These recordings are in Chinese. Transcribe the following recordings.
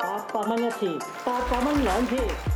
八百蚊一次八百蚊两次。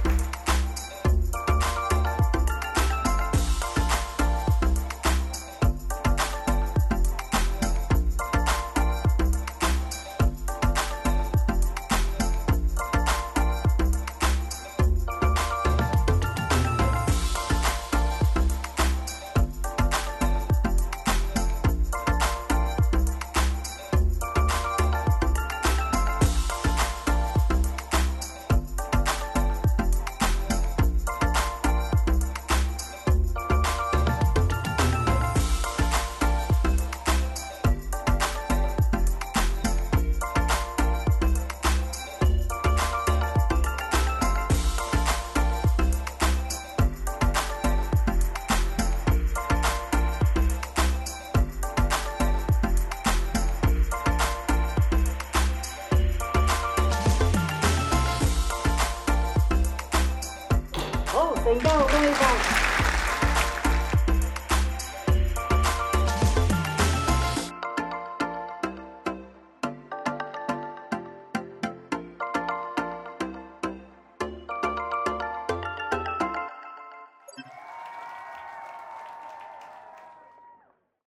等一下我看一下。